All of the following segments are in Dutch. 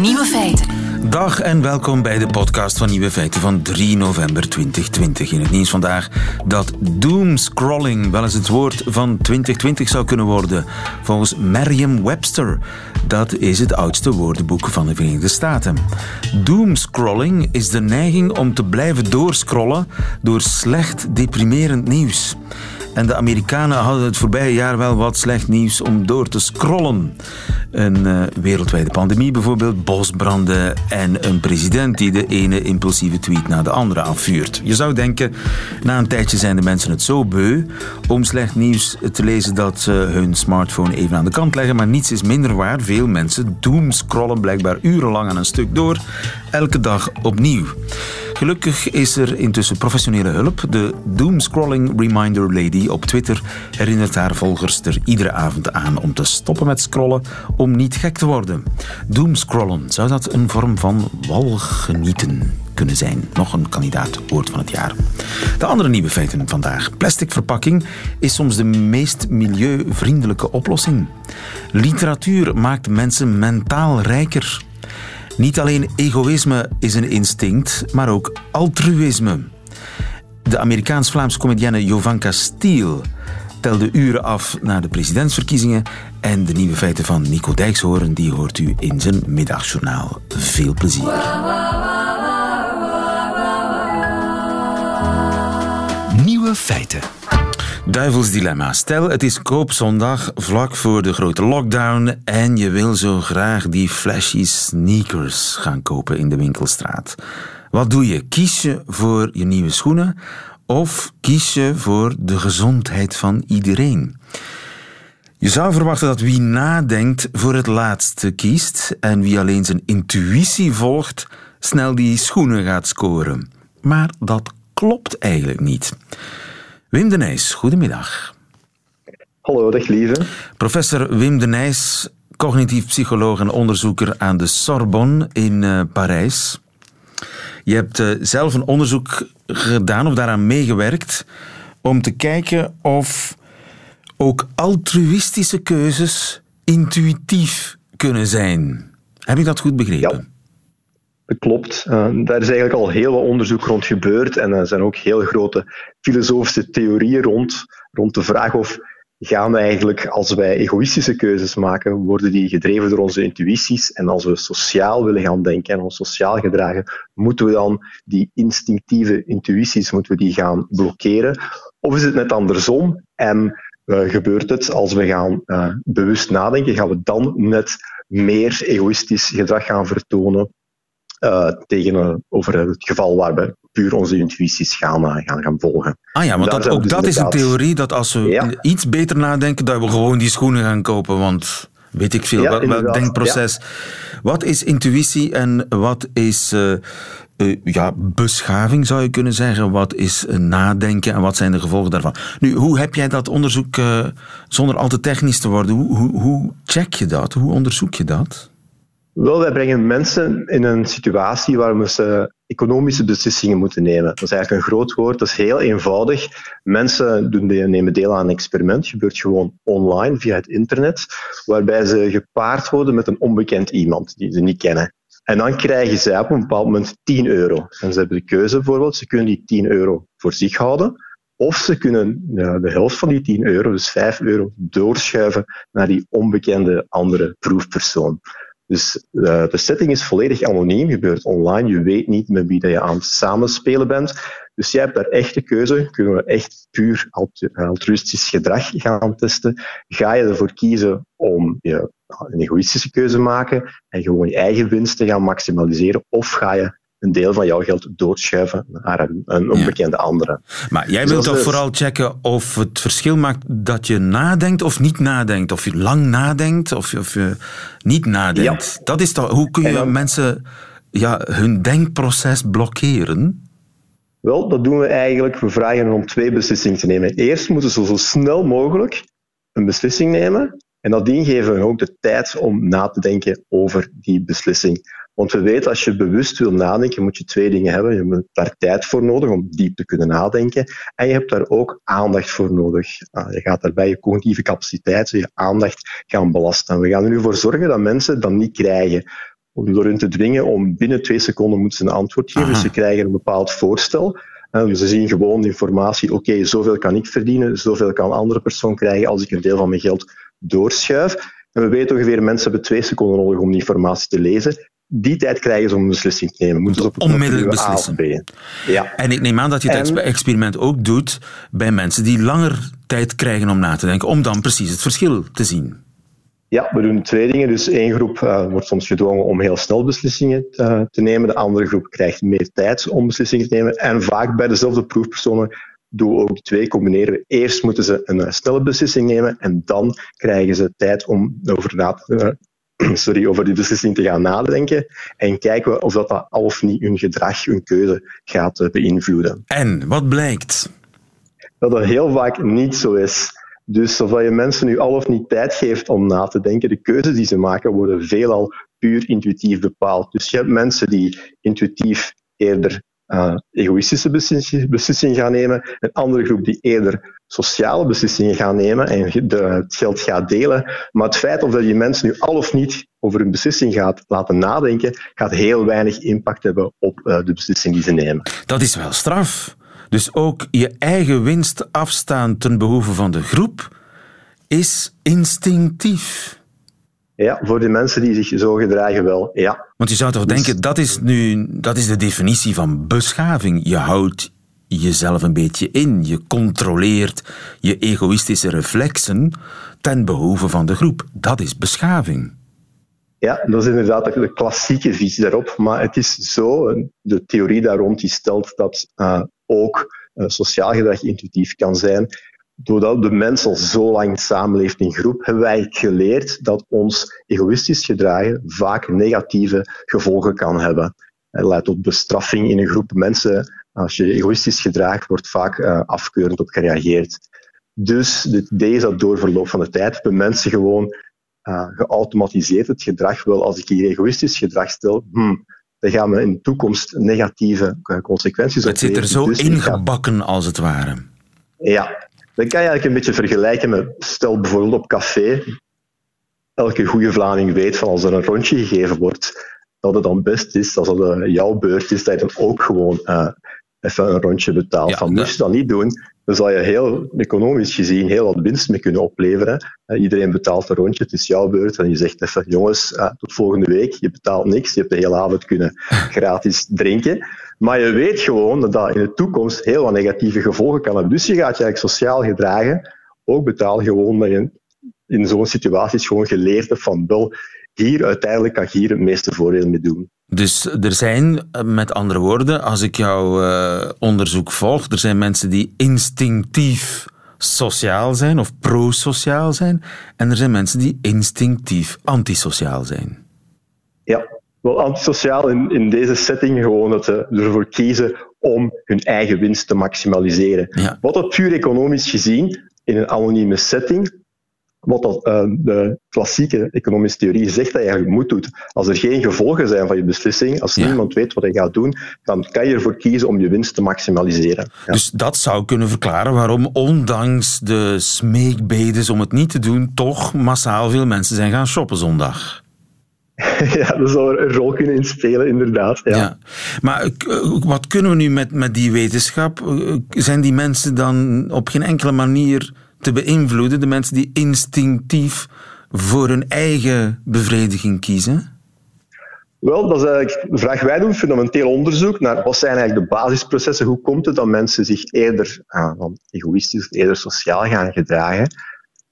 Nieuwe feiten. Dag en welkom bij de podcast van Nieuwe Feiten van 3 november 2020. In het nieuws vandaag dat doomscrolling wel eens het woord van 2020 zou kunnen worden. Volgens Merriam-Webster. Dat is het oudste woordenboek van de Verenigde Staten. Doomscrolling is de neiging om te blijven doorscrollen door slecht, deprimerend nieuws. En de Amerikanen hadden het voorbije jaar wel wat slecht nieuws om door te scrollen. Een uh, wereldwijde pandemie bijvoorbeeld, bosbranden en een president die de ene impulsieve tweet na de andere afvuurt. Je zou denken, na een tijdje zijn de mensen het zo beu om slecht nieuws te lezen dat ze hun smartphone even aan de kant leggen, maar niets is minder waar. Veel mensen doomscrollen blijkbaar urenlang aan een stuk door, elke dag opnieuw. Gelukkig is er intussen professionele hulp. De Doomscrolling Reminder Lady op Twitter herinnert haar volgers er iedere avond aan om te stoppen met scrollen om niet gek te worden. Doomscrollen, zou dat een vorm van walgenieten kunnen zijn? Nog een kandidaat woord van het jaar. De andere nieuwe feiten vandaag. Plastic verpakking is soms de meest milieuvriendelijke oplossing. Literatuur maakt mensen mentaal rijker. Niet alleen egoïsme is een instinct, maar ook altruïsme. De Amerikaans-Vlaamse comedienne Jovanka Stiel telde uren af naar de presidentsverkiezingen en de nieuwe feiten van Nico Dijkshoorn die hoort u in zijn middagjournaal. Veel plezier. Nieuwe feiten. Duivels dilemma. Stel, het is koopzondag vlak voor de grote lockdown en je wil zo graag die flashy sneakers gaan kopen in de winkelstraat. Wat doe je? Kies je voor je nieuwe schoenen of kies je voor de gezondheid van iedereen? Je zou verwachten dat wie nadenkt voor het laatste kiest en wie alleen zijn intuïtie volgt, snel die schoenen gaat scoren. Maar dat klopt eigenlijk niet. Wim de Nijs, goedemiddag. Hallo, dag lieve. Professor Wim de Nijs, cognitief psycholoog en onderzoeker aan de Sorbonne in uh, Parijs. Je hebt uh, zelf een onderzoek gedaan of daaraan meegewerkt om te kijken of ook altruïstische keuzes intuïtief kunnen zijn. Heb ik dat goed begrepen? Ja. Dat klopt. Uh, daar is eigenlijk al heel wat onderzoek rond gebeurd en er zijn ook heel grote filosofische theorieën rond, rond de vraag of gaan eigenlijk, als wij egoïstische keuzes maken, worden die gedreven door onze intuïties en als we sociaal willen gaan denken en ons sociaal gedragen, moeten we dan die instinctieve intuïties moeten we die gaan blokkeren? Of is het net andersom en uh, gebeurt het als we gaan uh, bewust nadenken, gaan we dan net meer egoïstisch gedrag gaan vertonen uh, tegenover het geval waar we puur onze intuïties gaan, uh, gaan, gaan volgen. Ah ja, want dat, ook dus dat is een theorie dat als we ja. iets beter nadenken, dat we gewoon die schoenen gaan kopen, want weet ik veel, ja, welk denkproces. Ja. Wat is intuïtie en wat is uh, ja, beschaving, zou je kunnen zeggen? Wat is nadenken en wat zijn de gevolgen daarvan? Nu, hoe heb jij dat onderzoek, zonder al te technisch te worden, hoe, hoe, hoe check je dat? Hoe onderzoek je dat? Wel, wij brengen mensen in een situatie waar ze economische beslissingen moeten nemen. Dat is eigenlijk een groot woord, dat is heel eenvoudig. Mensen doen, nemen deel aan een experiment, gebeurt gewoon online via het internet, waarbij ze gepaard worden met een onbekend iemand die ze niet kennen. En dan krijgen zij op een bepaald moment 10 euro. En ze hebben de keuze bijvoorbeeld, ze kunnen die 10 euro voor zich houden, of ze kunnen de helft van die 10 euro, dus 5 euro, doorschuiven naar die onbekende andere proefpersoon. Dus uh, de setting is volledig anoniem, gebeurt online. Je weet niet met wie dat je aan het samenspelen bent. Dus jij hebt daar echt de keuze. Kunnen we echt puur altruïstisch gedrag gaan testen? Ga je ervoor kiezen om je een egoïstische keuze maken en gewoon je eigen winst te gaan maximaliseren? Of ga je een deel van jouw geld doorschuiven naar een, onbekende ja. andere. Maar jij wilt toch dus... vooral checken of het verschil maakt dat je nadenkt of niet nadenkt. Of je lang nadenkt of je, of je niet nadenkt. Ja. Dat is toch, hoe kun je dan, mensen ja, hun denkproces blokkeren? Wel, dat doen we eigenlijk. We vragen hen om twee beslissingen te nemen. Eerst moeten ze zo snel mogelijk een beslissing nemen. En nadien geven we ook de tijd om na te denken over die beslissing. Want we weten, als je bewust wil nadenken, moet je twee dingen hebben. Je hebt daar tijd voor nodig om diep te kunnen nadenken. En je hebt daar ook aandacht voor nodig. Je gaat daarbij je cognitieve capaciteit, je aandacht gaan belasten. En we gaan er nu voor zorgen dat mensen dat niet krijgen. door hun te dwingen om binnen twee seconden moeten ze een antwoord geven. Dus ze krijgen een bepaald voorstel. En ze zien gewoon informatie, oké, zoveel kan ik verdienen, zoveel kan een andere persoon krijgen als ik een deel van mijn geld doorschuif. En we weten ongeveer, mensen hebben twee seconden nodig om die informatie te lezen die tijd krijgen ze om een beslissing te nemen. Moeten ze op onmiddellijk beslissen. Ja. En ik neem aan dat je het experiment ook doet bij mensen die langer tijd krijgen om na te denken, om dan precies het verschil te zien. Ja, we doen twee dingen. Dus één groep uh, wordt soms gedwongen om heel snel beslissingen te, te, nemen. De andere groep krijgt meer tijd om beslissingen te nemen. En vaak bij dezelfde proefpersonen doen we ook de twee, combineren we. Eerst moeten ze een uh, snelle beslissing nemen en dan krijgen ze tijd om over na te, sorry, over die beslissing te gaan nadenken en kijken of dat, al of niet hun gedrag, hun keuze gaat eh, beïnvloeden. En wat blijkt? Dat dat heel vaak niet zo is. Dus of je mensen nu al of niet tijd geeft om na te denken, de keuzes die ze maken worden veelal puur intuïtief bepaald. Dus je hebt mensen die intuïtief eerder uh, egoïstische beslissingen gaan nemen, een andere groep die eerder sociale beslissingen gaan nemen en de, het geld gaat delen. Maar het feit of dat je mensen nu al of niet over hun beslissing gaat laten nadenken, gaat heel weinig impact hebben op uh, de beslissing die ze nemen. Dat is wel straf. Dus ook je eigen winst afstaan ten behoeve van de groep is instinctief. Ja, voor de mensen die zich zo gedragen wel, ja. Want je zou toch denken, dat is nu dat is de definitie van beschaving. Je houdt jezelf een beetje in. Je controleert je egoïstische reflexen ten behoeve van de groep. Dat is beschaving. Ja, dat is inderdaad de klassieke visie daarop. Maar het is zo, de theorie daar rond die stelt dat uh, ook uh, sociaal gedrag intuïtief kan zijn doordat de mens al zo lang samenleeft in groep, hebben wij geleerd dat ons egoïstisch gedragen vaak negatieve gevolgen kan hebben. Het leidt tot bestraffing in een groep mensen. Als je egoïstisch gedraagt, wordt vaak uh, afkeurend op gereageerd. Dus het idee is dat door verloop van de tijd hebben mensen gewoon uh, geautomatiseerd het gedrag. Wel, als ik hier egoïstisch gedrag stel, hmm, dan gaan we in de toekomst negatieve uh, consequenties Het zit er zo dus ingebakken, als het ware. Ja, dat kan je eigenlijk een beetje vergelijken met, stel bijvoorbeeld op café, elke goede Vlaming weet van als er een rondje gegeven wordt, dat het dan best is, als het jouw beurt is, dat je dan ook gewoon uh, even een rondje betaalt. van, moest je dat niet doen, dan zal je heel economisch gezien heel wat winst mee kunnen opleveren. Uh, iedereen betaalt een rondje, het is jouw beurt. En je zegt even, jongens, tot volgende week, je betaalt niks, je hebt de hele avond kunnen gratis drinken. Maar je weet gewoon dat dat in de toekomst heel wat negatieve gevolgen kan hebben. Dus je gaat je eigenlijk sociaal gedragen, ook betalen gewoon dat je in zo'n situatie gewoon geleerd hebt van wel, hier uiteindelijk kan je hier het meeste voordeel mee doen. Dus er zijn, met andere woorden, als ik jouw uh, onderzoek volg, er zijn mensen die instinctief sociaal zijn of prosociaal zijn, en er zijn mensen die instinctief antisociaal zijn. Ja, wel antisociaal in, in deze setting gewoon dat ze ervoor kiezen om hun eigen winst te maximaliseren. Wat dat puur economisch gezien in een anonieme setting, wat dat, uh, de klassieke economische theorie zegt dat je eigenlijk moet doen. Als er geen gevolgen zijn van je beslissing, als niemand weet wat je gaat doen, dan kan je ervoor kiezen om je winst te maximaliseren. Ja. Dus dat zou kunnen verklaren waarom, ondanks de smeekbedes om het niet te doen, toch massaal veel mensen zijn gaan shoppen zondag. ja, dat zou er een rol kunnen inspelen, inderdaad. Ja. ja. Maar eh, wat kunnen we nu met, met die wetenschap? Eh, zijn die mensen dan op geen enkele manier te beïnvloeden? De mensen die instinctief voor hun eigen bevrediging kiezen? Wel, dat is eigenlijk de vraag. Wij doen fundamenteel onderzoek naar wat zijn eigenlijk de basisprocessen. Hoe komt het dat mensen zich eerder ah, egoïstisch, eerder sociaal gaan gedragen?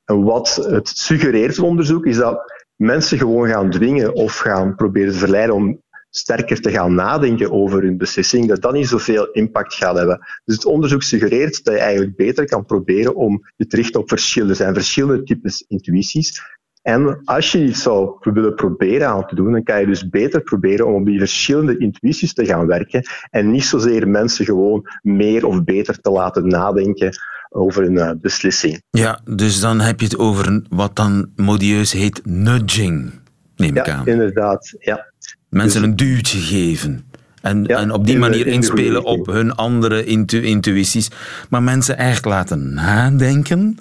En wat het suggereert, het onderzoek, is dat mensen gewoon gaan dwingen of gaan proberen te verleiden om sterker te gaan nadenken over hun beslissing, dat dat niet zoveel impact gaat hebben. Dus het onderzoek suggereert dat je eigenlijk beter kan proberen om je te richten op verschillen. Er zijn verschillende types intuïties. En als je iets zou willen proberen aan te doen, dan kan je dus beter proberen om op die verschillende intuïties te gaan werken en niet zozeer mensen gewoon meer of beter te laten nadenken over een uh, beslissing. Ja, dus dan heb je het over wat dan modieus heet nudging, neem ik ja, aan. inderdaad. Ja. Mensen dus- een duwtje geven. En, ja, en op die manier inspelen op hun andere intu intuïties. Maar mensen echt laten nadenken.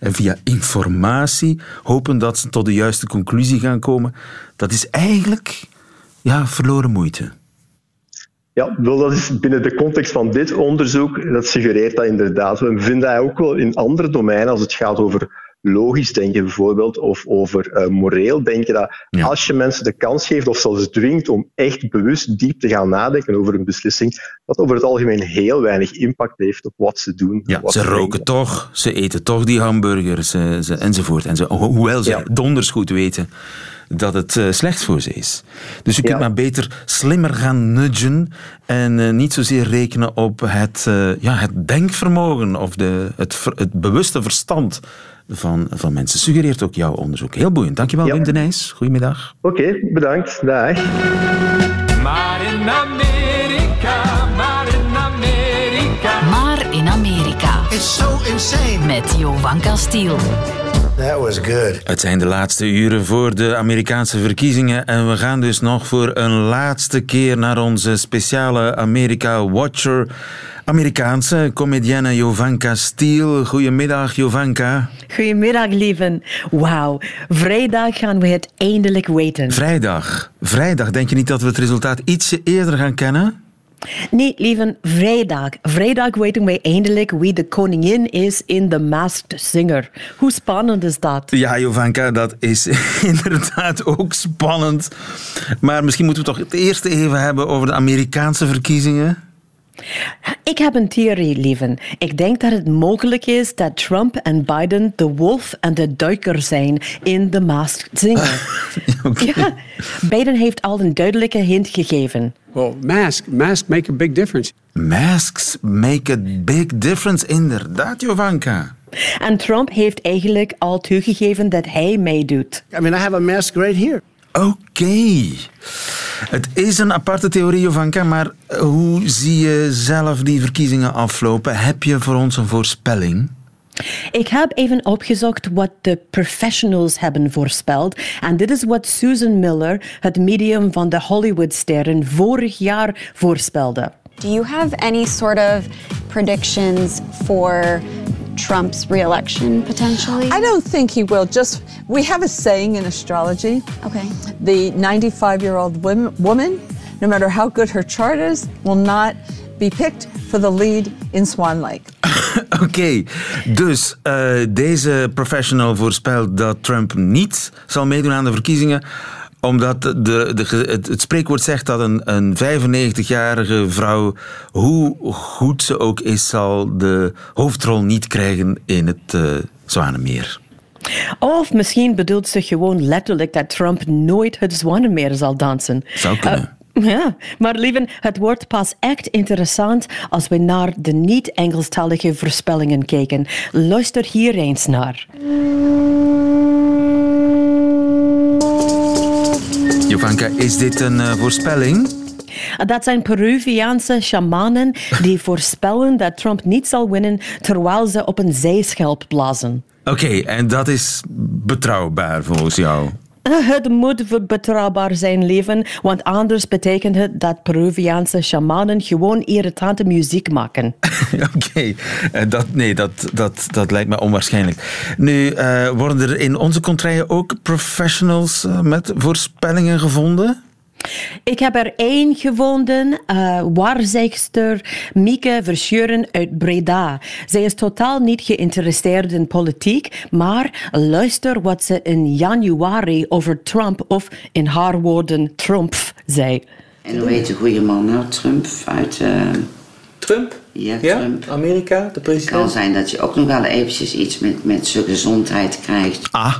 En via informatie hopen dat ze tot de juiste conclusie gaan komen. Dat is eigenlijk ja, verloren moeite. Ja, dat is binnen de context van dit onderzoek, dat suggereert dat inderdaad. We vinden dat ook wel in andere domeinen, als het gaat over logisch denken bijvoorbeeld, of over uh, moreel denken, dat als je mensen de kans geeft of zelfs dwingt om echt bewust diep te gaan nadenken over een beslissing, dat over het algemeen heel weinig impact heeft op wat ze doen. Ja, ze roken toch, ze eten toch die hamburgers ze, enzovoort. En hoewel ze donders goed weten dat het uh, slecht voor ze is. Dus je kunt maar beter slimmer gaan nudgen en uh, niet zozeer rekenen op het, ja, het denkvermogen of de, het, het bewuste verstand van, van mensen. Suggereert ook jouw onderzoek. Heel boeiend. Dankjewel, ja. Wim de Nijs. Goedemiddag. Oké, okay, bedankt. Dag. Maar in Amerika, maar in Amerika. Maar in Amerika. It's so insane. Met Jovan Castiel. That was good. Het zijn de laatste uren voor de Amerikaanse verkiezingen en we gaan dus nog voor een laatste keer naar onze speciale Amerika Watcher. Amerikaanse comedienne Jovanka Stiel. Goedemiddag, Jovanka. Goedemiddag, lieven. Wauw, vrijdag gaan we het eindelijk weten. Vrijdag? Vrijdag, denk je niet dat we het resultaat ietsje eerder gaan kennen? Nee, lieve, vrijdag. Vrijdag weten wij eindelijk wie de koningin is in The Masked Singer. Hoe spannend is dat? Ja, Jovanka, dat is inderdaad ook spannend. Maar misschien moeten we toch het eerste even hebben over de Amerikaanse verkiezingen. Ik heb een theorie, lieven. Ik denk dat het mogelijk is dat Trump en Biden de wolf en de duiker zijn in The Masked Singer. okay. ja, Biden heeft al een duidelijke hint gegeven. Well, mask, mask make a big difference. Masks make a big difference, inderdaad, Jovanka. En Trump heeft eigenlijk al toegegeven dat hij meedoet. I mean, I have a mask right here. Oké. Het is een aparte theorie, Jovanka, maar hoe zie je zelf die verkiezingen aflopen? Heb je voor ons een voorspelling? Ik heb even opgezocht wat de professionals hebben voorspeld. En dit is wat Susan Miller, het medium van de Hollywoodsterren, vorig jaar voorspelde. Do you have any sort of predictions for Trump's reelection potentially? I don't think he will. Just we have a saying in astrology. Okay. The 95-year-old woman, no matter how good her chart is, will not be picked for the lead in Swan Lake. Oké, okay. dus uh, deze professional voorspelt dat Trump niet zal meedoen aan de verkiezingen omdat de, de, het, het, spreekwoord zegt dat een, een 95-jarige vrouw, hoe goed ze ook is, zal de hoofdrol niet krijgen in het uh, Zwanenmeer. Of misschien bedoelt ze gewoon letterlijk dat Trump nooit het Zwanenmeer zal dansen. Zou kunnen. Uh, ja, maar lieven, het wordt pas echt interessant als we naar de niet-Engelstalige voorspellingen kijken. Luister hier eens naar. Jovanka, is dit een uh, voorspelling? Dat zijn Peruviaanse shamanen die voorspellen dat Trump niet zal winnen terwijl ze op een zeeschelp blazen. Oké, okay, en dat is betrouwbaar volgens jou? Het moet betrouwbaar zijn, leven, want anders betekent het dat Peruviaanse shamanen gewoon irritante muziek maken. Oké. Eh, dat, nee, dat, dat, dat lijkt me onwaarschijnlijk. Nu, uh, worden er in onze contraien ook professionals uh, met voorspellingen gevonden? Ik heb er één gevonden, uh, waarzegster Mieke Verschuren uit Breda. Zij is totaal niet geïnteresseerd in politiek, maar luister wat ze in januari over Trump, of in haar woorden Trump, zei. En hoe heet de goede man nou? Trump uit... Uh... Trump? Ja, Trump. Amerika, de president. Het kan zijn dat je ook nog wel eventjes iets met, met zijn gezondheid krijgt. Ah,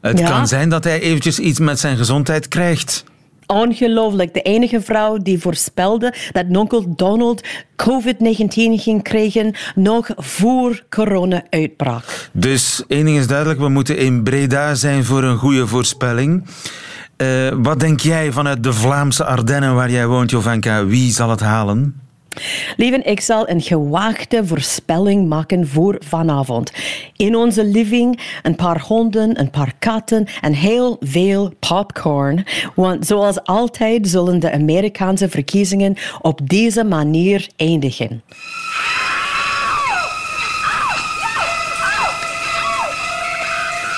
het kan zijn dat hij eventjes iets met zijn gezondheid krijgt ongelooflijk. De enige vrouw die voorspelde dat onkel Donald COVID-19 ging krijgen nog voor corona uitbrak. Dus één ding is duidelijk, we moeten in Breda zijn voor een goede voorspelling. Uh, wat denk jij vanuit de Vlaamse Ardennen waar jij woont, Jovanka? Wie zal het halen? Lieven, ik zal een gewaagde voorspelling maken voor vanavond. In onze living een paar honden, een paar katten en heel veel popcorn. Want zoals altijd zullen de Amerikaanse verkiezingen op deze manier eindigen.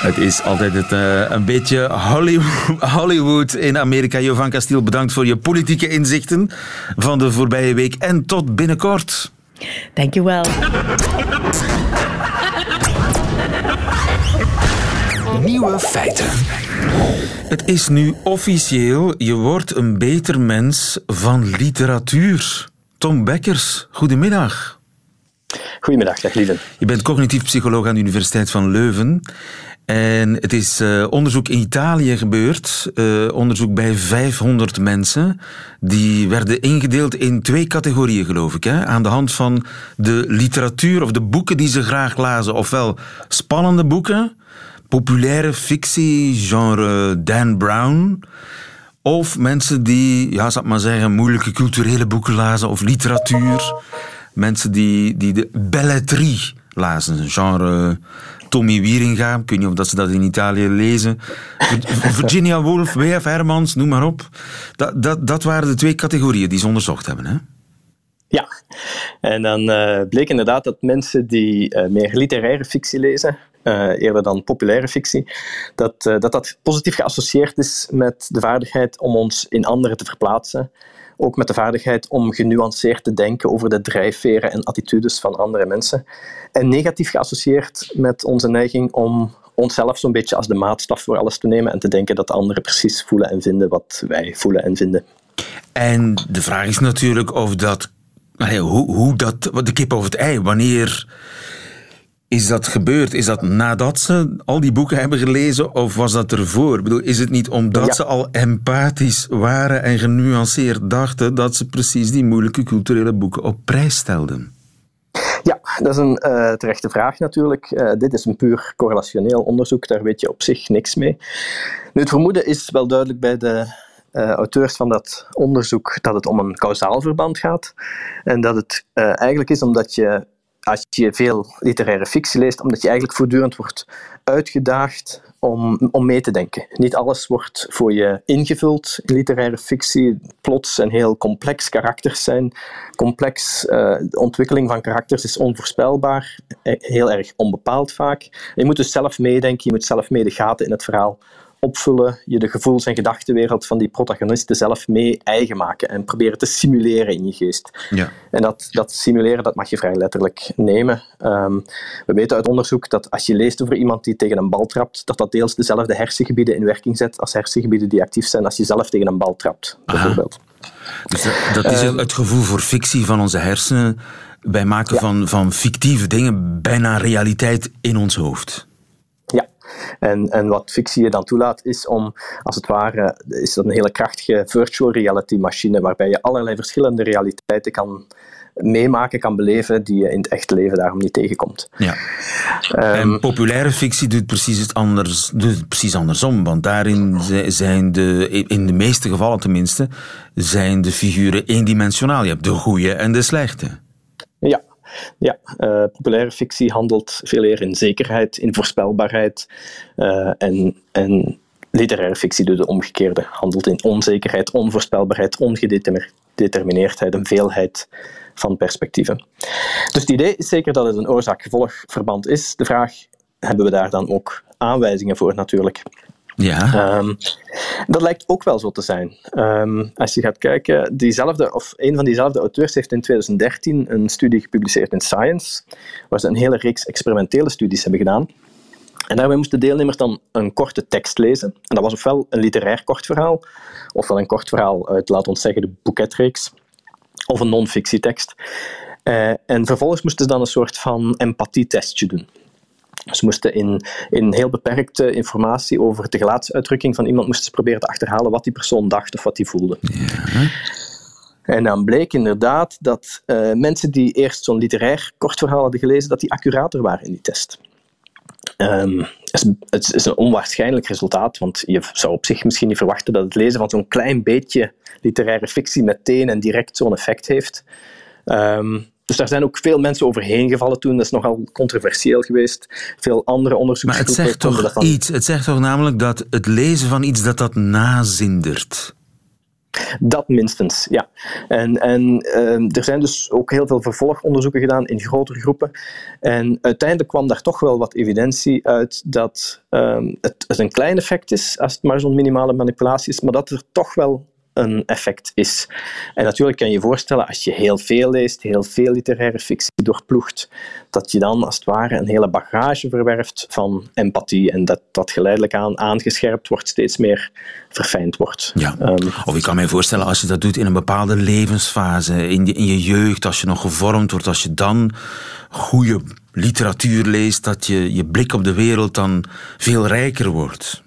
Het is altijd het, uh, een beetje Hollywood in Amerika. Jovan Castiel, bedankt voor je politieke inzichten van de voorbije week. En tot binnenkort. Dankjewel. Nieuwe feiten. Het is nu officieel. Je wordt een beter mens van literatuur. Tom Bekkers, goedemiddag. Goedemiddag, dag Lieven. Je bent cognitief psycholoog aan de Universiteit van Leuven. En het is uh, onderzoek in Italië gebeurd. Uh, onderzoek bij 500 mensen. Die werden ingedeeld in twee categorieën, geloof ik. Hè? Aan de hand van de literatuur of de boeken die ze graag lazen. Ofwel spannende boeken, populaire fictie, genre Dan Brown. Of mensen die, ja, zal ik maar zeggen, moeilijke culturele boeken lazen of literatuur. Mensen die, die de belletrie lazen, genre Tommy Wieringa. Ik weet niet of dat ze dat in Italië lezen. Virginia Woolf, W.F. Hermans, noem maar op. Dat, dat, dat waren de twee categorieën die ze onderzocht hebben. Hè? Ja, en dan uh, bleek inderdaad dat mensen die uh, meer literaire fictie lezen, uh, eerder dan populaire fictie, dat, dat dat positief geassocieerd is met de vaardigheid om ons in anderen te verplaatsen ook met de vaardigheid om genuanceerd te denken over de drijfveren en attitudes van andere mensen. En negatief geassocieerd met onze neiging om onszelf zo'n beetje als de maatstaf voor alles te nemen en te denken dat anderen precies voelen en vinden wat wij voelen en vinden. En de vraag is natuurlijk of dat, hoe, hoe dat, de kip of het ei, wanneer is dat gebeurd? Is dat nadat ze al die boeken hebben gelezen of was dat ervoor? Ik bedoel, is het niet omdat ze al empathisch waren en genuanceerd dachten dat ze precies die moeilijke culturele boeken op prijs stelden? Ja, dat is een uh, terechte vraag natuurlijk. Uh, dit is een puur correlationeel onderzoek, daar weet je op zich niks mee. Nu, het vermoeden is wel duidelijk bij de uh, auteurs van dat onderzoek dat het om een kausaal verband gaat. En dat het eigenlijk is omdat je als je veel literaire fictie leest, omdat je eigenlijk voortdurend wordt uitgedaagd om, om mee te denken. Niet alles wordt voor je ingevuld in literaire fictie. Plots en heel complex karakters zijn. Complex uh, de ontwikkeling van karakters is onvoorspelbaar, eh, heel erg onbepaald vaak. Je moet dus zelf meedenken, je moet zelf mee de gaten in het verhaal opvullen, je de gevoels- en gedachtenwereld van die protagonisten zelf mee eigen maken en proberen te simuleren in je geest. Ja. En dat, dat simuleren dat mag je vrij letterlijk nemen. Ehm, we weten uit onderzoek dat als je leest over iemand die tegen een bal trapt, dat dat deels dezelfde hersengebieden in werking zet als hersengebieden die actief zijn als je zelf tegen een bal trapt, bijvoorbeeld. Dus dat, is ehm, het gevoel voor fictie van onze hersenen. Wij maken van, van fictieve dingen bijna realiteit in ons hoofd. En, en wat fictie je dan toelaat, is om, als het ware, is dat een hele krachtige virtual reality machine, waarbij je allerlei verschillende realiteiten kan meemaken, kan beleven, die je in het echte leven daarom niet tegenkomt. Ja. en populaire fictie doet precies, het anders, doet precies andersom, want daarin zijn de, in de meeste gevallen tenminste, zijn de figuren eendimensionaal. Je hebt de goede en de slechte. Ja, ja, uh, populaire fictie handelt veel eer in zekerheid, in voorspelbaarheid. Uh, en, en literaire fictie doet de omgekeerde, handelt in onzekerheid, onvoorspelbaarheid, ongedetermineerdheid, een veelheid van perspectieven. Dus het idee is zeker dat het een oorzaak-gevolgverband is. De vraag, hebben we daar dan ook aanwijzingen voor natuurlijk? Ja. Um, dat lijkt ook wel zo te zijn. Um, als je gaat kijken, diezelfde, of een van diezelfde auteurs heeft in 2013 een studie gepubliceerd in Science, waar ze een hele reeks experimentele studies hebben gedaan. En daarbij moesten deelnemers dan een korte tekst lezen. En dat was ofwel een literair kort verhaal, ofwel een kort verhaal uit, laten we zeggen, de boeketreeks, of een non-fictietekst. Uh, en vervolgens moesten ze dan een soort van empathietestje doen. Ze moesten in, in heel beperkte informatie over de gelaatsuitdrukking van iemand moesten ze proberen te achterhalen wat die persoon dacht of wat hij voelde. Ja. En dan bleek inderdaad dat uh, mensen die eerst zo'n literair kort verhaal hadden gelezen, dat die accurater waren in die test. Um, het is een onwaarschijnlijk resultaat, want je zou op zich misschien niet verwachten dat het lezen van zo'n klein beetje literaire fictie meteen en direct zo'n effect heeft. Um, dus daar zijn ook veel mensen overheen gevallen toen. Dat is nogal controversieel geweest. Veel andere onderzoeksgroepen... Maar het zegt toch iets. Het zegt toch namelijk dat het lezen van iets dat dat nazindert. Dat minstens, ja. En, en ehm, er zijn dus ook heel veel vervolgonderzoeken gedaan in grotere groepen. En uiteindelijk kwam daar toch wel wat evidentie uit dat ehm, het, het, een klein effect is, als het maar zo'n minimale manipulatie is, maar dat er toch wel een effect is. En natuurlijk kan je je voorstellen, als je heel veel leest, heel veel literaire fictie doorploegt, dat je dan als het ware een hele bagage verwerft van empathie en dat dat geleidelijk aan aangescherpt wordt, steeds meer verfijnd wordt. Ja. Um, of ik kan me voorstellen, als je dat doet in een bepaalde levensfase, in je, in je jeugd, als je nog gevormd wordt, als je dan goede literatuur leest, dat je, je blik op de wereld dan veel rijker wordt.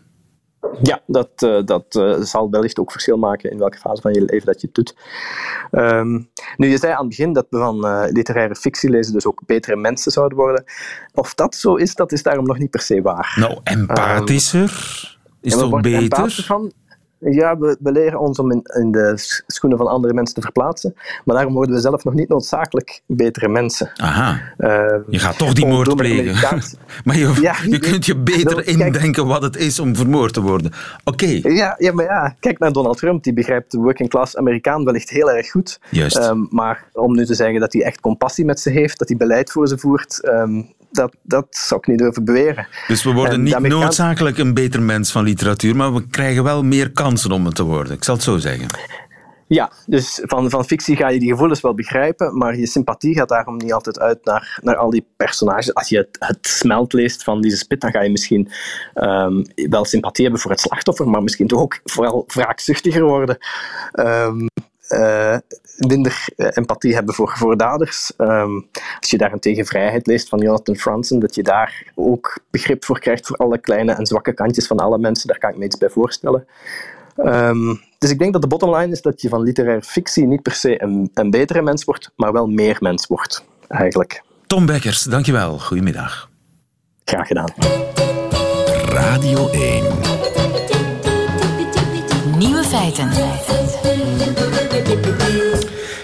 Ja, dat, uh, dat uh, zal wellicht ook verschil maken in welke fase van je leven dat je het doet. Um, nu, je zei aan het begin dat we van uh, literaire fictie lezen dus ook betere mensen zouden worden. Of dat zo is, dat is daarom nog niet per se waar. Nou, empathischer um, is toch beter? Van, ja, we, we, leren ons om in, in, de schoenen van andere mensen te verplaatsen, maar daarom worden we zelf nog niet noodzakelijk betere mensen. Aha. Uh, je gaat toch die moord plegen. maar je, ja, je kunt je beter indenken wat het is om vermoord te worden. Oké. Okay. Ja, ja, maar ja, kijk naar Donald Trump. Die begrijpt de working class Amerikaan wellicht heel erg goed. Juist. Um, maar om nu te zeggen dat hij echt compassie met ze heeft, dat hij beleid voor ze voert, um, dat, dat zou ik niet durven beweren. Dus we worden niet noodzakelijk een beter mens van literatuur, maar we krijgen wel meer kansen om het te worden. Ik zal het zo zeggen. Ja, dus van, van fictie ga je die gevoelens wel begrijpen, maar je sympathie gaat daarom niet altijd uit naar, naar al die personages. Als je het, het smelt leest van deze spit, dan ga je misschien um, wel sympathie hebben voor het slachtoffer, maar misschien toch ook vooral wraakzuchtiger worden. Um, uh, minder uh, empathie hebben voor, voor daders. Um, als je daarentegen Vrijheid leest van Jonathan Franzen, dat je daar ook begrip voor krijgt voor alle kleine en zwakke kantjes van alle mensen, daar kan ik me iets bij voorstellen. Um, dus ik denk dat de bottom line is dat je van literaire fictie niet per se een, een betere mens wordt, maar wel meer mens wordt, eigenlijk. Tom Bekkers, dankjewel. Goedemiddag. Graag gedaan. Radio 1. Nieuwe feiten.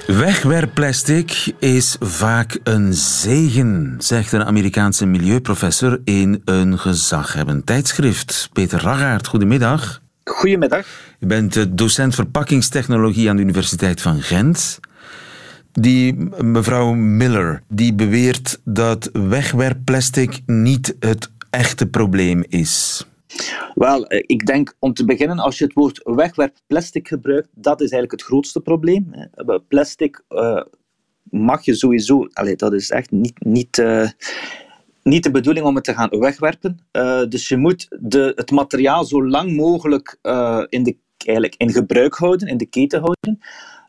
Wegwerpplastic is vaak een zegen, zegt een Amerikaanse milieuprofessor in een gezaghebbend tijdschrift. Peter Ragaert, goedemiddag. Goedemiddag. Je bent docent verpakkingstechnologie aan de Universiteit van Gent. Die mevrouw Miller, die beweert dat wegwerpplastic niet het echte probleem is. Wel, eh, ik denk om te beginnen, als je het woord wegwerpplastic gebruikt, dat is eigenlijk het grootste probleem. Plastic uh, mag je sowieso, allez, dat is echt niet, niet, uh, niet de bedoeling om het te gaan wegwerpen. Uh, dus je moet de, het materiaal zo lang mogelijk in, de, eigenlijk in gebruik houden, in de keten houden.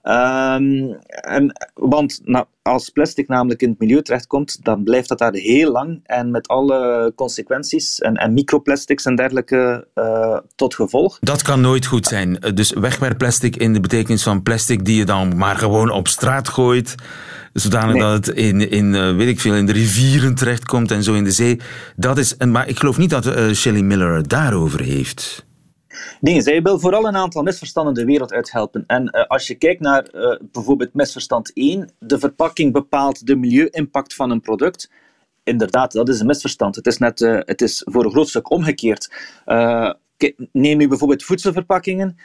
Um, en, want nou, als plastic namelijk in het milieu terechtkomt, dan blijft dat daar heel lang en met alle consequenties en, en microplastics en dergelijke uh, tot gevolg. Dat kan nooit goed zijn. Dus wegwerpplastic in de betekenis van plastic die je dan maar gewoon op straat gooit zodanig nee. dat het in, in, uh, weet ik veel, in de rivieren terechtkomt en zo in de zee. Dat is, maar ik geloof niet dat uh, Shelley Miller het daarover heeft. Nee, zij wil vooral een aantal misverstanden de wereld uithelpen. En uh, als je kijkt naar uh, bijvoorbeeld misverstand 1, de verpakking bepaalt de milieu-impact van een product. Inderdaad, dat is een misverstand. Het is, net, uh, het is voor een groot stuk omgekeerd. neem nu bijvoorbeeld voedselverpakkingen.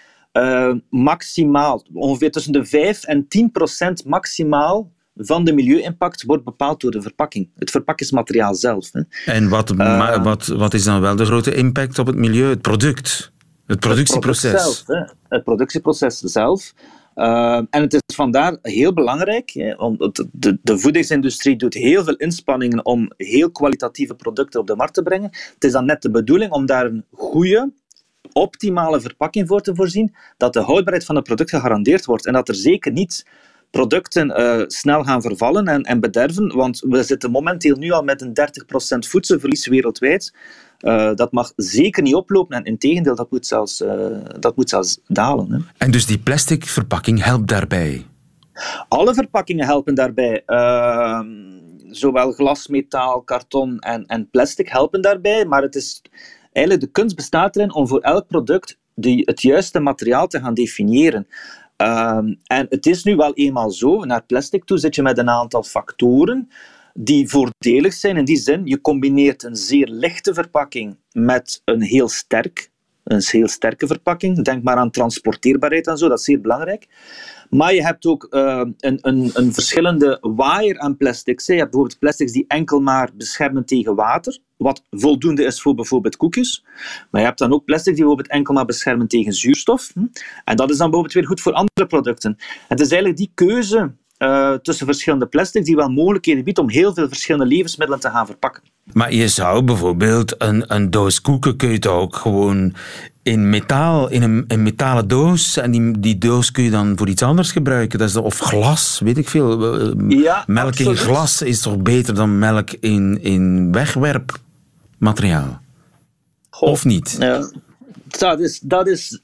maximaal, ongeveer tussen de 5 en 10 procent maximaal van de milieu-impact wordt bepaald door de verpakking, het verpakkingsmateriaal zelf. Hè. En wat, wat, wat is dan wel de grote impact op het milieu? Het product? Het productieproces. Het, zelf, het productieproces zelf. Uh, en het is vandaar heel belangrijk, hè, omdat de, de, voedingsindustrie doet heel veel inspanningen om heel kwalitatieve producten op de markt te brengen. Het is dan net de bedoeling om daar een goede, optimale verpakking voor te voorzien, dat de houdbaarheid van het product gegarandeerd wordt en dat er zeker niet producten uh, snel gaan vervallen en, en bederven, want we zitten momenteel nu al met een 30% voedselverlies wereldwijd. Uh, dat mag zeker niet oplopen en in tegendeel, dat moet zelfs, uh, dat moet zelfs dalen. Hè. En dus die plastic verpakking helpt daarbij? Alle verpakkingen helpen daarbij. Uh, zowel glas, metaal, karton en, en plastic helpen daarbij, maar het is, eigenlijk de kunst bestaat erin om voor elk product die, het juiste materiaal te gaan definiëren. Ehm, en het is nu wel eenmaal zo, naar plastic toe zit je met een aantal factoren die voordelig zijn. In die zin, je combineert een zeer lichte verpakking met een heel sterk een heel sterke verpakking. Denk maar aan transporteerbaarheid en zo, dat is zeer belangrijk. Maar je hebt ook uh, een, een, een, verschillende waaier aan plastics. Je hebt bijvoorbeeld plastics die enkel maar beschermen tegen water, wat voldoende is voor bijvoorbeeld koekjes. Maar je hebt dan ook plastics die bijvoorbeeld enkel maar beschermen tegen zuurstof. Hm? En dat is dan bijvoorbeeld weer goed voor andere producten. Het is eigenlijk die keuze uh, tussen verschillende plastics die wel mogelijkheden biedt om heel veel verschillende levensmiddelen te gaan verpakken. Maar je zou bijvoorbeeld een, een doos koeken kun je ook gewoon in metaal, in een, een metalen doos. En die, die doos kun je dan voor iets anders gebruiken. Dat is, of glas, weet ik veel. Eh, ja, melk in glas is toch beter dan melk in, in wegwerpmateriaal? of niet? Ja, dat is... Dat is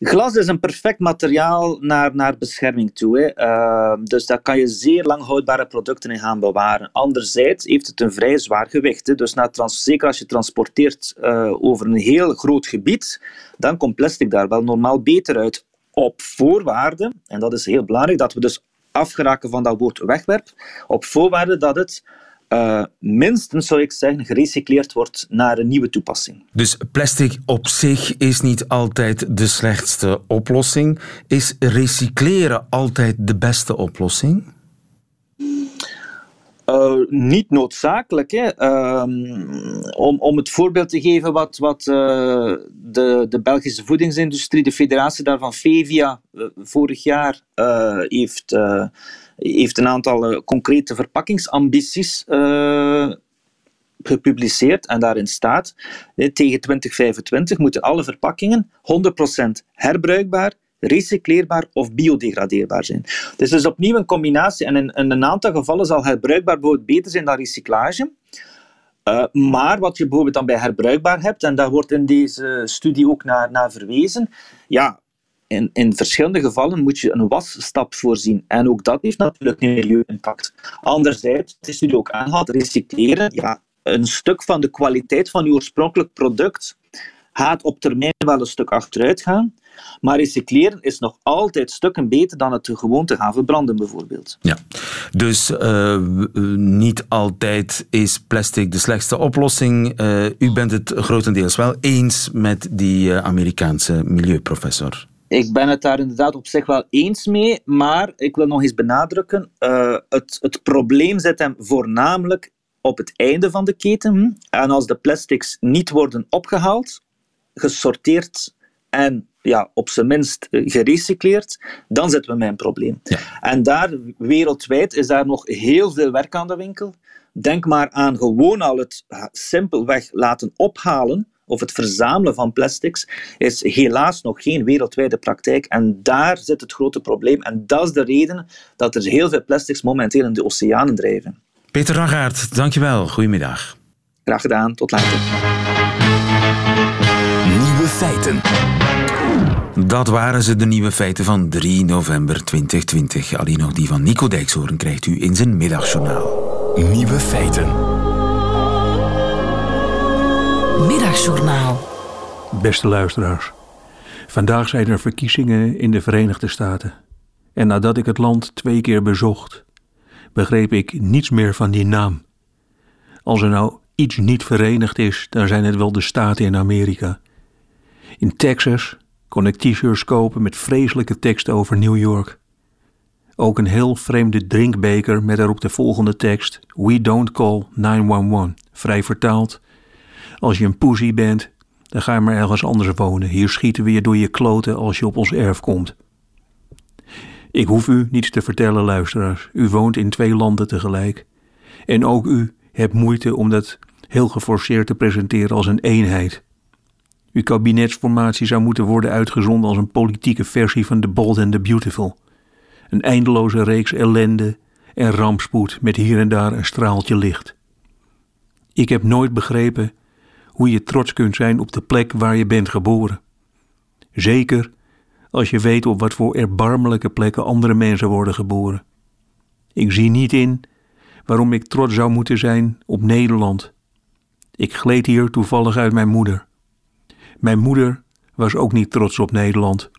Glas is een perfect materiaal naar, naar bescherming toe. Hè. Uh, dus daar kan je zeer lang houdbare producten in gaan bewaren. Anderzijds heeft het een vrij zwaar gewicht. Hè. Dus na zeker als je transporteert uh, over een heel groot gebied, dan komt plastic daar wel normaal beter uit. Op voorwaarde, en dat is heel belangrijk, dat we dus afgeraken van dat woord wegwerp, op voorwaarde dat het uh, minstens, zou ik zeggen, gerecycleerd wordt naar een nieuwe toepassing. Dus plastic op zich is niet altijd de slechtste oplossing. Is recycleren altijd de beste oplossing? Uh, niet noodzakelijk. Hè. Uh, om, om het voorbeeld te geven wat, wat uh, de, de Belgische voedingsindustrie, de federatie daarvan, Fevia, vorig jaar heeft heeft een aantal eh, concrete verpakkingsambities uh, gepubliceerd en daarin staat, tegen 2025 moeten alle verpakkingen 100% herbruikbaar, recycleerbaar of biodegradeerbaar zijn. Dus is opnieuw een combinatie en in, in een aantal gevallen zal herbruikbaar bijvoorbeeld beter zijn dan recyclage. Maar wat je bijvoorbeeld dan bij herbruikbaar hebt, en daar wordt in deze studie ook naar, naar verwezen, ja, in, in verschillende gevallen moet je een wasstap voorzien. En ook dat heeft natuurlijk een milieu-impact. Anderzijds, het is nu ook aangehaald, recycleren. Ja, een stuk van de kwaliteit van je oorspronkelijk product gaat op termijn wel een stuk achteruit gaan. Maar recycleren is nog altijd stukken beter dan het gewoon te gaan verbranden, bijvoorbeeld. Ja, dus uh, niet altijd is plastic de slechtste oplossing. Uh, u bent het grotendeels wel eens met die Amerikaanse milieuprofessor. Ik ben het daar inderdaad op zich wel eens mee, maar ik wil nog eens benadrukken, uh, het, het probleem zit hem voornamelijk op het einde van de keten. En als de plastics niet worden opgehaald, gesorteerd en ja, op zijn minst eh, gerecycleerd, dan zitten we met een probleem. Ja. En daar, wereldwijd, is daar nog heel veel werk aan de winkel. Denk maar aan gewoon al het simpelweg laten ophalen of het verzamelen van plastics is helaas nog geen wereldwijde praktijk. En daar zit het grote probleem. En dat is de reden dat er heel veel plastics momenteel in de oceanen drijven. Peter Ragaert, dankjewel. Goedemiddag. Graag gedaan. Tot later. Nieuwe feiten. Dat waren ze, de nieuwe feiten van 3 november 2020. Alleen nog die van Nico Dijkshoorn krijgt u in zijn middagjournaal. Nieuwe feiten. Middagjournaal. Beste luisteraars. Vandaag zijn er verkiezingen in de Verenigde Staten. En nadat ik het land twee keer bezocht, begreep ik niets meer van die naam. Als er nou iets niet verenigd is, dan zijn het wel de staten in Amerika. In Texas kon ik t-shirts kopen met vreselijke teksten over New York. Ook een heel vreemde drinkbeker met erop de volgende tekst: We don't call 911. Vrij vertaald: als je een poesie bent, dan ga je maar ergens anders wonen. Hier schieten we je door je kloten als je op ons erf komt. Ik hoef u niets te vertellen, luisteraars. U woont in twee landen tegelijk. En ook u hebt moeite om dat heel geforceerd te presenteren als een eenheid. Uw kabinetsformatie zou moeten worden uitgezonden als een politieke versie van The Bold and the Beautiful. Een eindeloze reeks ellende en rampspoed met hier en daar een straaltje licht. Ik heb nooit begrepen hoe je trots kunt zijn op de plek waar je bent geboren. Zeker als je weet op wat voor erbarmelijke plekken andere mensen worden geboren. Ik zie niet in waarom ik trots zou moeten zijn op Nederland. Ik gleed hier toevallig uit mijn moeder. Mijn moeder was ook niet trots op Nederland.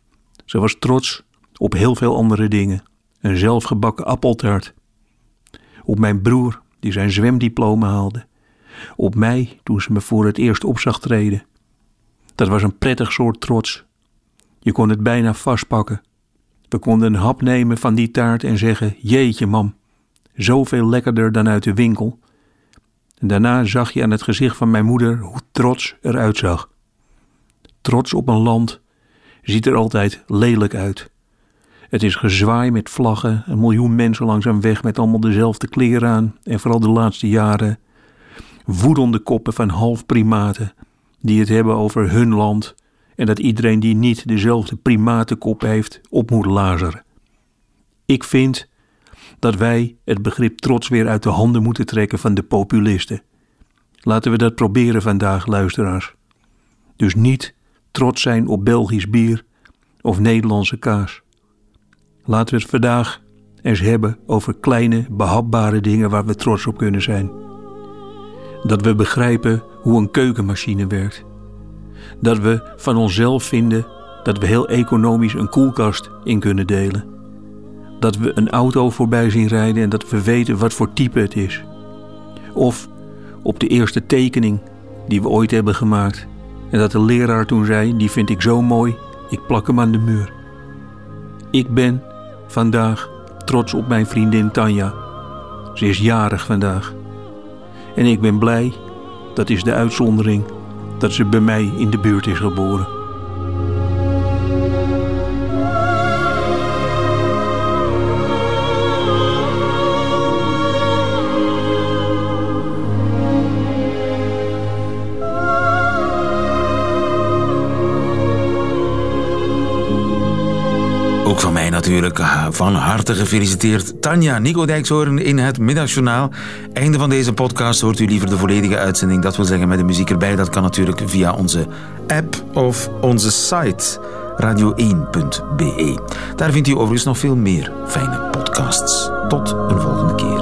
Ze was trots op heel veel andere dingen. Een zelfgebakken appeltaart. Op mijn broer, die zijn zwemdiploma haalde op mij toen ze me voor het eerst op zag treden. Dat was een prettig soort trots. Je kon het bijna vastpakken. We konden een hap nemen van die taart en zeggen: Jeetje, mam, zoveel lekkerder dan uit de winkel. En daarna zag je aan het gezicht van mijn moeder hoe trots eruit zag. Trots op een land ziet er altijd lelijk uit. Het is gezwaai met vlaggen, een miljoen mensen langs een weg met allemaal dezelfde kleren aan en vooral de laatste jaren woedende koppen van halfprimaten die het hebben over hun land en dat iedereen die niet dezelfde primatenkop heeft op moet lazeren. Ik vind dat wij het begrip trots weer uit de handen moeten trekken van de populisten. Laten we dat proberen vandaag, luisteraars. Dus niet trots zijn op Belgisch bier of Nederlandse kaas. Laten we het vandaag eens hebben over kleine, behapbare dingen waar we trots op kunnen zijn. Dat we begrijpen hoe een keukenmachine werkt. Dat we van onszelf vinden dat we heel economisch een koelkast in kunnen delen. Dat we een auto voorbij zien rijden en dat we weten wat voor type het is. Of op de eerste tekening die we ooit hebben gemaakt. En dat de leraar toen zei: Die vind ik zo mooi, ik plak hem aan de muur. Ik ben vandaag trots op mijn vriendin Tanja. Ze is jarig vandaag. En ik ben blij, dat is de uitzondering, dat ze bij mij in de buurt is geboren. Ah, van harte gefeliciteerd. Tanja, Nico Dijkshoorn in het Middagjournaal. Einde van deze podcast hoort u liever de volledige uitzending. Dat wil zeggen met de muziek erbij. Dat kan natuurlijk via onze app of onze site radio1.be. Daar vindt u overigens nog veel meer fijne podcasts. Tot een volgende keer.